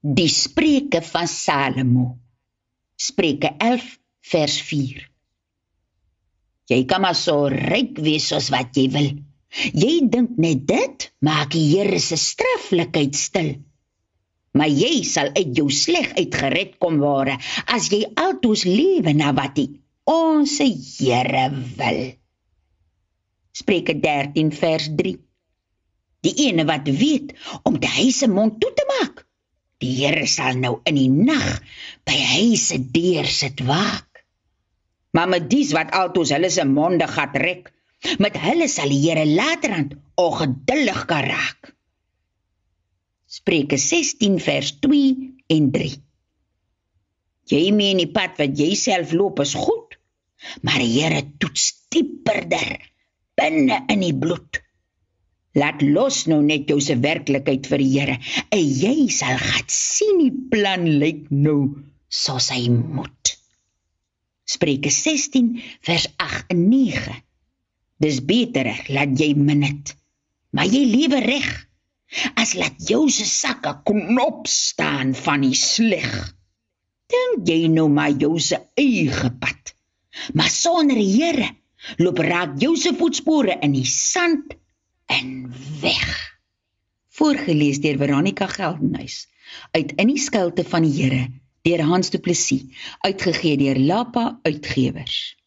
Die Spreuke van Salomo. Spreuke 11 vers 4. Jy kan maar so ryk wees soos wat jy wil. Jy dink net dit maak die Here se straflikheid stil. Maar jy sal uit jou sleg uitgered kom word as jy altoos lewe na wat die ons Here wil. Spreuke 13 vers 3. Die ene wat weet om die huise mond toe te maak Die Here sal nou in die nag by hy se deur sit waak. Maar met dies wat altoos hulle se monde gat rek, met hulle sal die Here laterand ongeduldig kan raak. Spreuke 16 vers 2 en 3. Jy meen die pad wat jy self loop is goed, maar die Here toets dieperder binne in die bloed. Laat los nou net jou se werklikheid vir die Here. En jy sal gaan sien die plan lyk nou soos hy moet. Spreuke 16 vers 8 en 9. Dis beter laat jy minnet. Maar jy lewe reg. As laat jou se sakke knop staan van die sleg. Dink jy nou maar jou se eie pad. Maar sonder die Here loop raak jou se voetspore in die sand en weg. Voorgeles deur Veronica Geldenhuys uit In die skuilte van die Here deur Hans Du Plessis uitgegee deur Lapa Uitgewers.